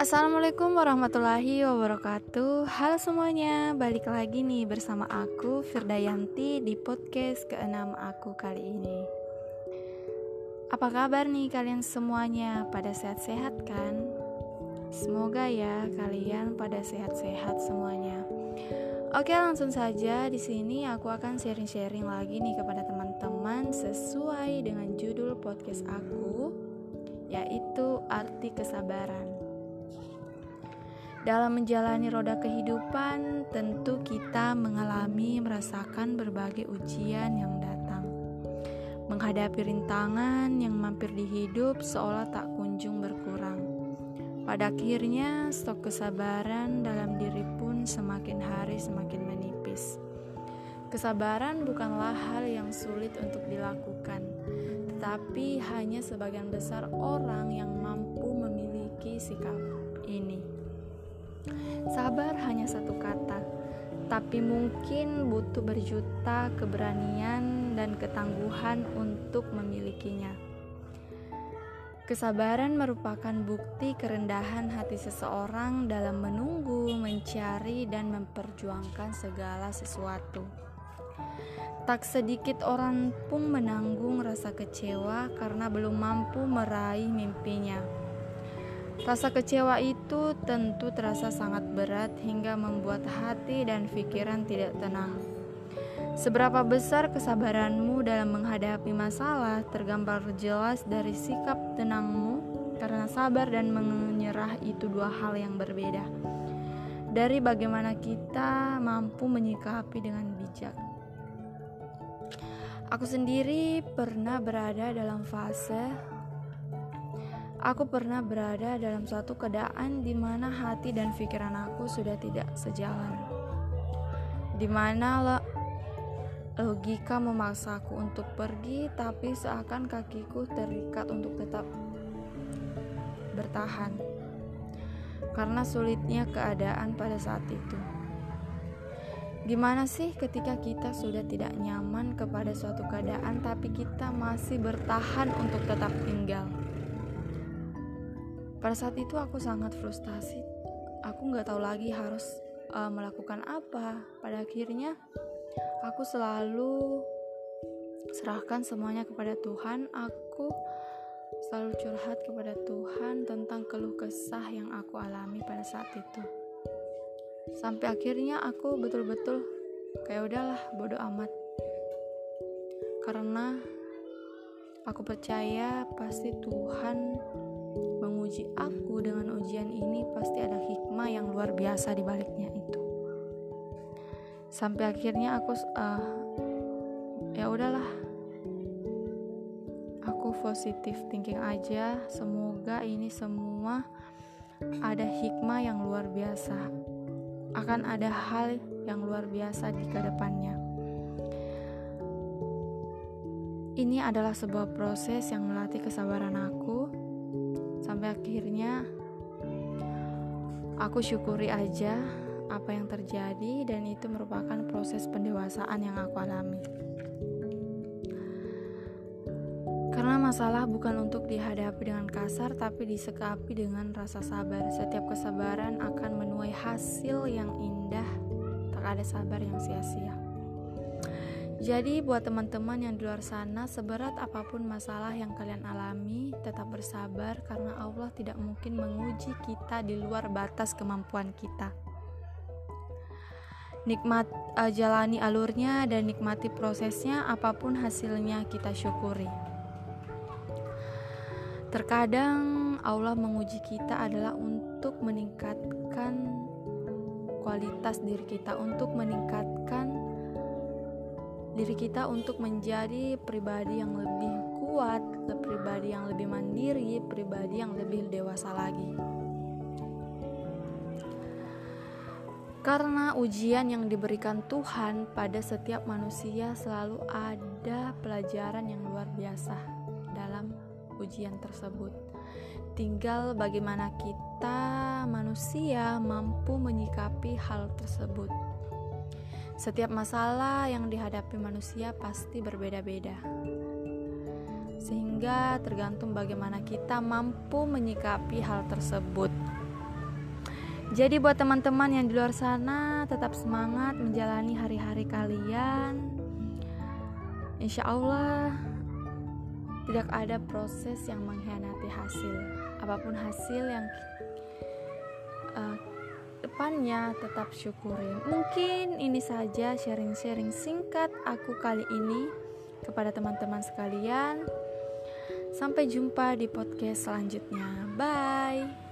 Assalamualaikum warahmatullahi wabarakatuh Halo semuanya, balik lagi nih bersama aku Firdayanti di podcast ke-6 aku kali ini Apa kabar nih kalian semuanya? Pada sehat-sehat kan? Semoga ya kalian pada sehat-sehat semuanya Oke langsung saja di sini aku akan sharing-sharing lagi nih kepada teman-teman sesuai dengan judul podcast aku yaitu arti kesabaran. Dalam menjalani roda kehidupan, tentu kita mengalami merasakan berbagai ujian yang datang. Menghadapi rintangan yang mampir di hidup seolah tak kunjung berkurang. Pada akhirnya, stok kesabaran dalam diri pun semakin hari semakin menipis. Kesabaran bukanlah hal yang sulit untuk dilakukan, tetapi hanya sebagian besar orang yang mampu memiliki sikap ini. Sabar hanya satu kata, tapi mungkin butuh berjuta keberanian dan ketangguhan untuk memilikinya. Kesabaran merupakan bukti kerendahan hati seseorang dalam menunggu, mencari, dan memperjuangkan segala sesuatu. Tak sedikit orang pun menanggung rasa kecewa karena belum mampu meraih mimpinya. Rasa kecewa itu tentu terasa sangat berat hingga membuat hati dan pikiran tidak tenang. Seberapa besar kesabaranmu dalam menghadapi masalah tergambar jelas dari sikap tenangmu karena sabar dan menyerah itu dua hal yang berbeda. Dari bagaimana kita mampu menyikapi dengan bijak. Aku sendiri pernah berada dalam fase Aku pernah berada dalam suatu keadaan di mana hati dan pikiran aku sudah tidak sejalan. Di mana logika memaksaku untuk pergi, tapi seakan kakiku terikat untuk tetap bertahan. Karena sulitnya keadaan pada saat itu. Gimana sih ketika kita sudah tidak nyaman kepada suatu keadaan, tapi kita masih bertahan untuk tetap tinggal? Pada saat itu aku sangat frustasi. Aku nggak tahu lagi harus uh, melakukan apa. Pada akhirnya aku selalu serahkan semuanya kepada Tuhan. Aku selalu curhat kepada Tuhan tentang keluh kesah yang aku alami pada saat itu. Sampai akhirnya aku betul-betul kayak udahlah bodoh amat. Karena aku percaya pasti Tuhan menguji aku dengan ujian ini pasti ada hikmah yang luar biasa di baliknya itu. Sampai akhirnya aku uh, ya udahlah. Aku positif thinking aja. Semoga ini semua ada hikmah yang luar biasa. Akan ada hal yang luar biasa di ke depannya. Ini adalah sebuah proses yang melatih kesabaran aku sampai akhirnya aku syukuri aja apa yang terjadi dan itu merupakan proses pendewasaan yang aku alami. Karena masalah bukan untuk dihadapi dengan kasar tapi disekapi dengan rasa sabar. Setiap kesabaran akan menuai hasil yang indah. Tak ada sabar yang sia-sia. Jadi buat teman-teman yang di luar sana, seberat apa pun masalah yang kalian alami, tetap bersabar karena Allah tidak mungkin menguji kita di luar batas kemampuan kita. Nikmat uh, jalani alurnya dan nikmati prosesnya, apa pun hasilnya kita syukuri. Terkadang Allah menguji kita adalah untuk meningkatkan kualitas diri kita, untuk meningkatkan diri kita untuk menjadi pribadi yang lebih kuat, pribadi yang lebih mandiri, pribadi yang lebih dewasa lagi. Karena ujian yang diberikan Tuhan pada setiap manusia selalu ada pelajaran yang luar biasa dalam ujian tersebut. Tinggal bagaimana kita manusia mampu menyikapi hal tersebut. Setiap masalah yang dihadapi manusia pasti berbeda-beda, sehingga tergantung bagaimana kita mampu menyikapi hal tersebut. Jadi buat teman-teman yang di luar sana tetap semangat menjalani hari-hari kalian. Insya Allah tidak ada proses yang mengkhianati hasil. Apa pun hasil yang uh, depannya tetap syukuri. Mungkin ini saja sharing-sharing singkat aku kali ini kepada teman-teman sekalian. Sampai jumpa di podcast selanjutnya. Bye.